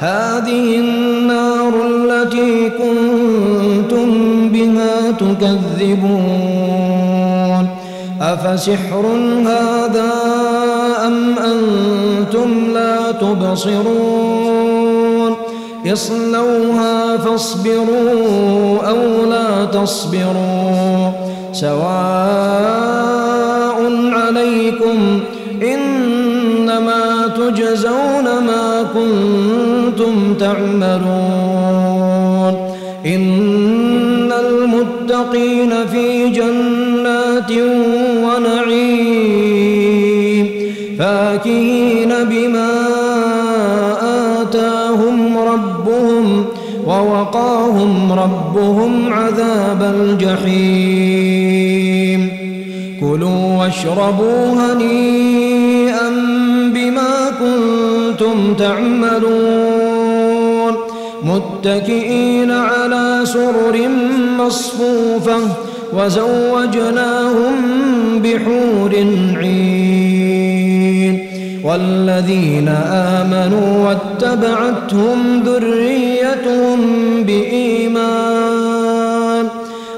هذه النار التي كنتم بها تكذبون. أفسحر هذا أم أنتم لا تبصرون؟ اصلوها فاصبروا أو لا تصبروا. سواء عليكم تجزون ما كنتم تعملون. إن المتقين في جنات ونعيم. فاكهين بما آتاهم ربهم ووقاهم ربهم عذاب الجحيم. كلوا واشربوا هنيئا. كنتم تعملون متكئين على سرر مصفوفة وزوجناهم بحور عين والذين آمنوا واتبعتهم ذريتهم بإيمان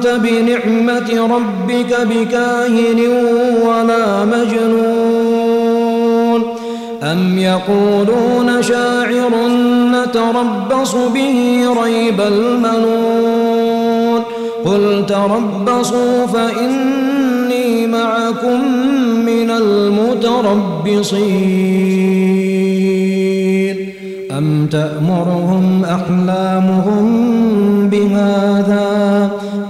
أنت بنعمة ربك بكاهن ولا مجنون أم يقولون شاعر نتربص به ريب المنون قل تربصوا فإني معكم من المتربصين أم تأمرهم أحلامهم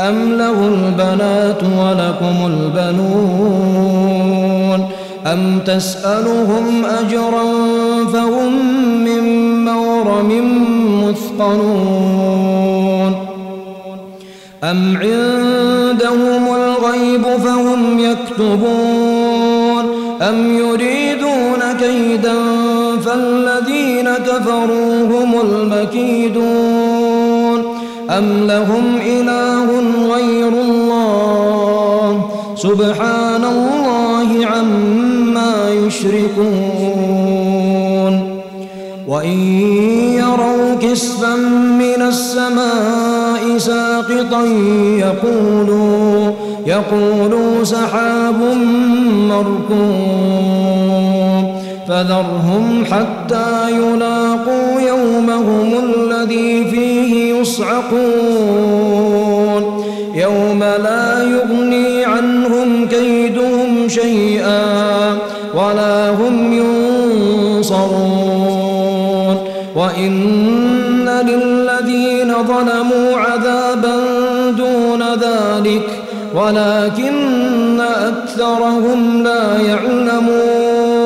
أم له البنات ولكم البنون أم تسألهم أجرا فهم من مورم مثقلون أم عندهم الغيب فهم يكتبون أم يريدون كيدا فالذين كفروا هم المكيدون أم لهم إله غير الله سبحان الله عما يشركون وإن يروا كسفا من السماء ساقطا يقولوا يقولوا سحاب مركوم فذرهم حتى يلاقوا يومهم الذي فيه يصعقون. يوم لا يغني عنهم كيدهم شيئا ولا هم ينصرون. وإن للذين ظلموا عذابا دون ذلك ولكن أكثرهم لا يعلمون.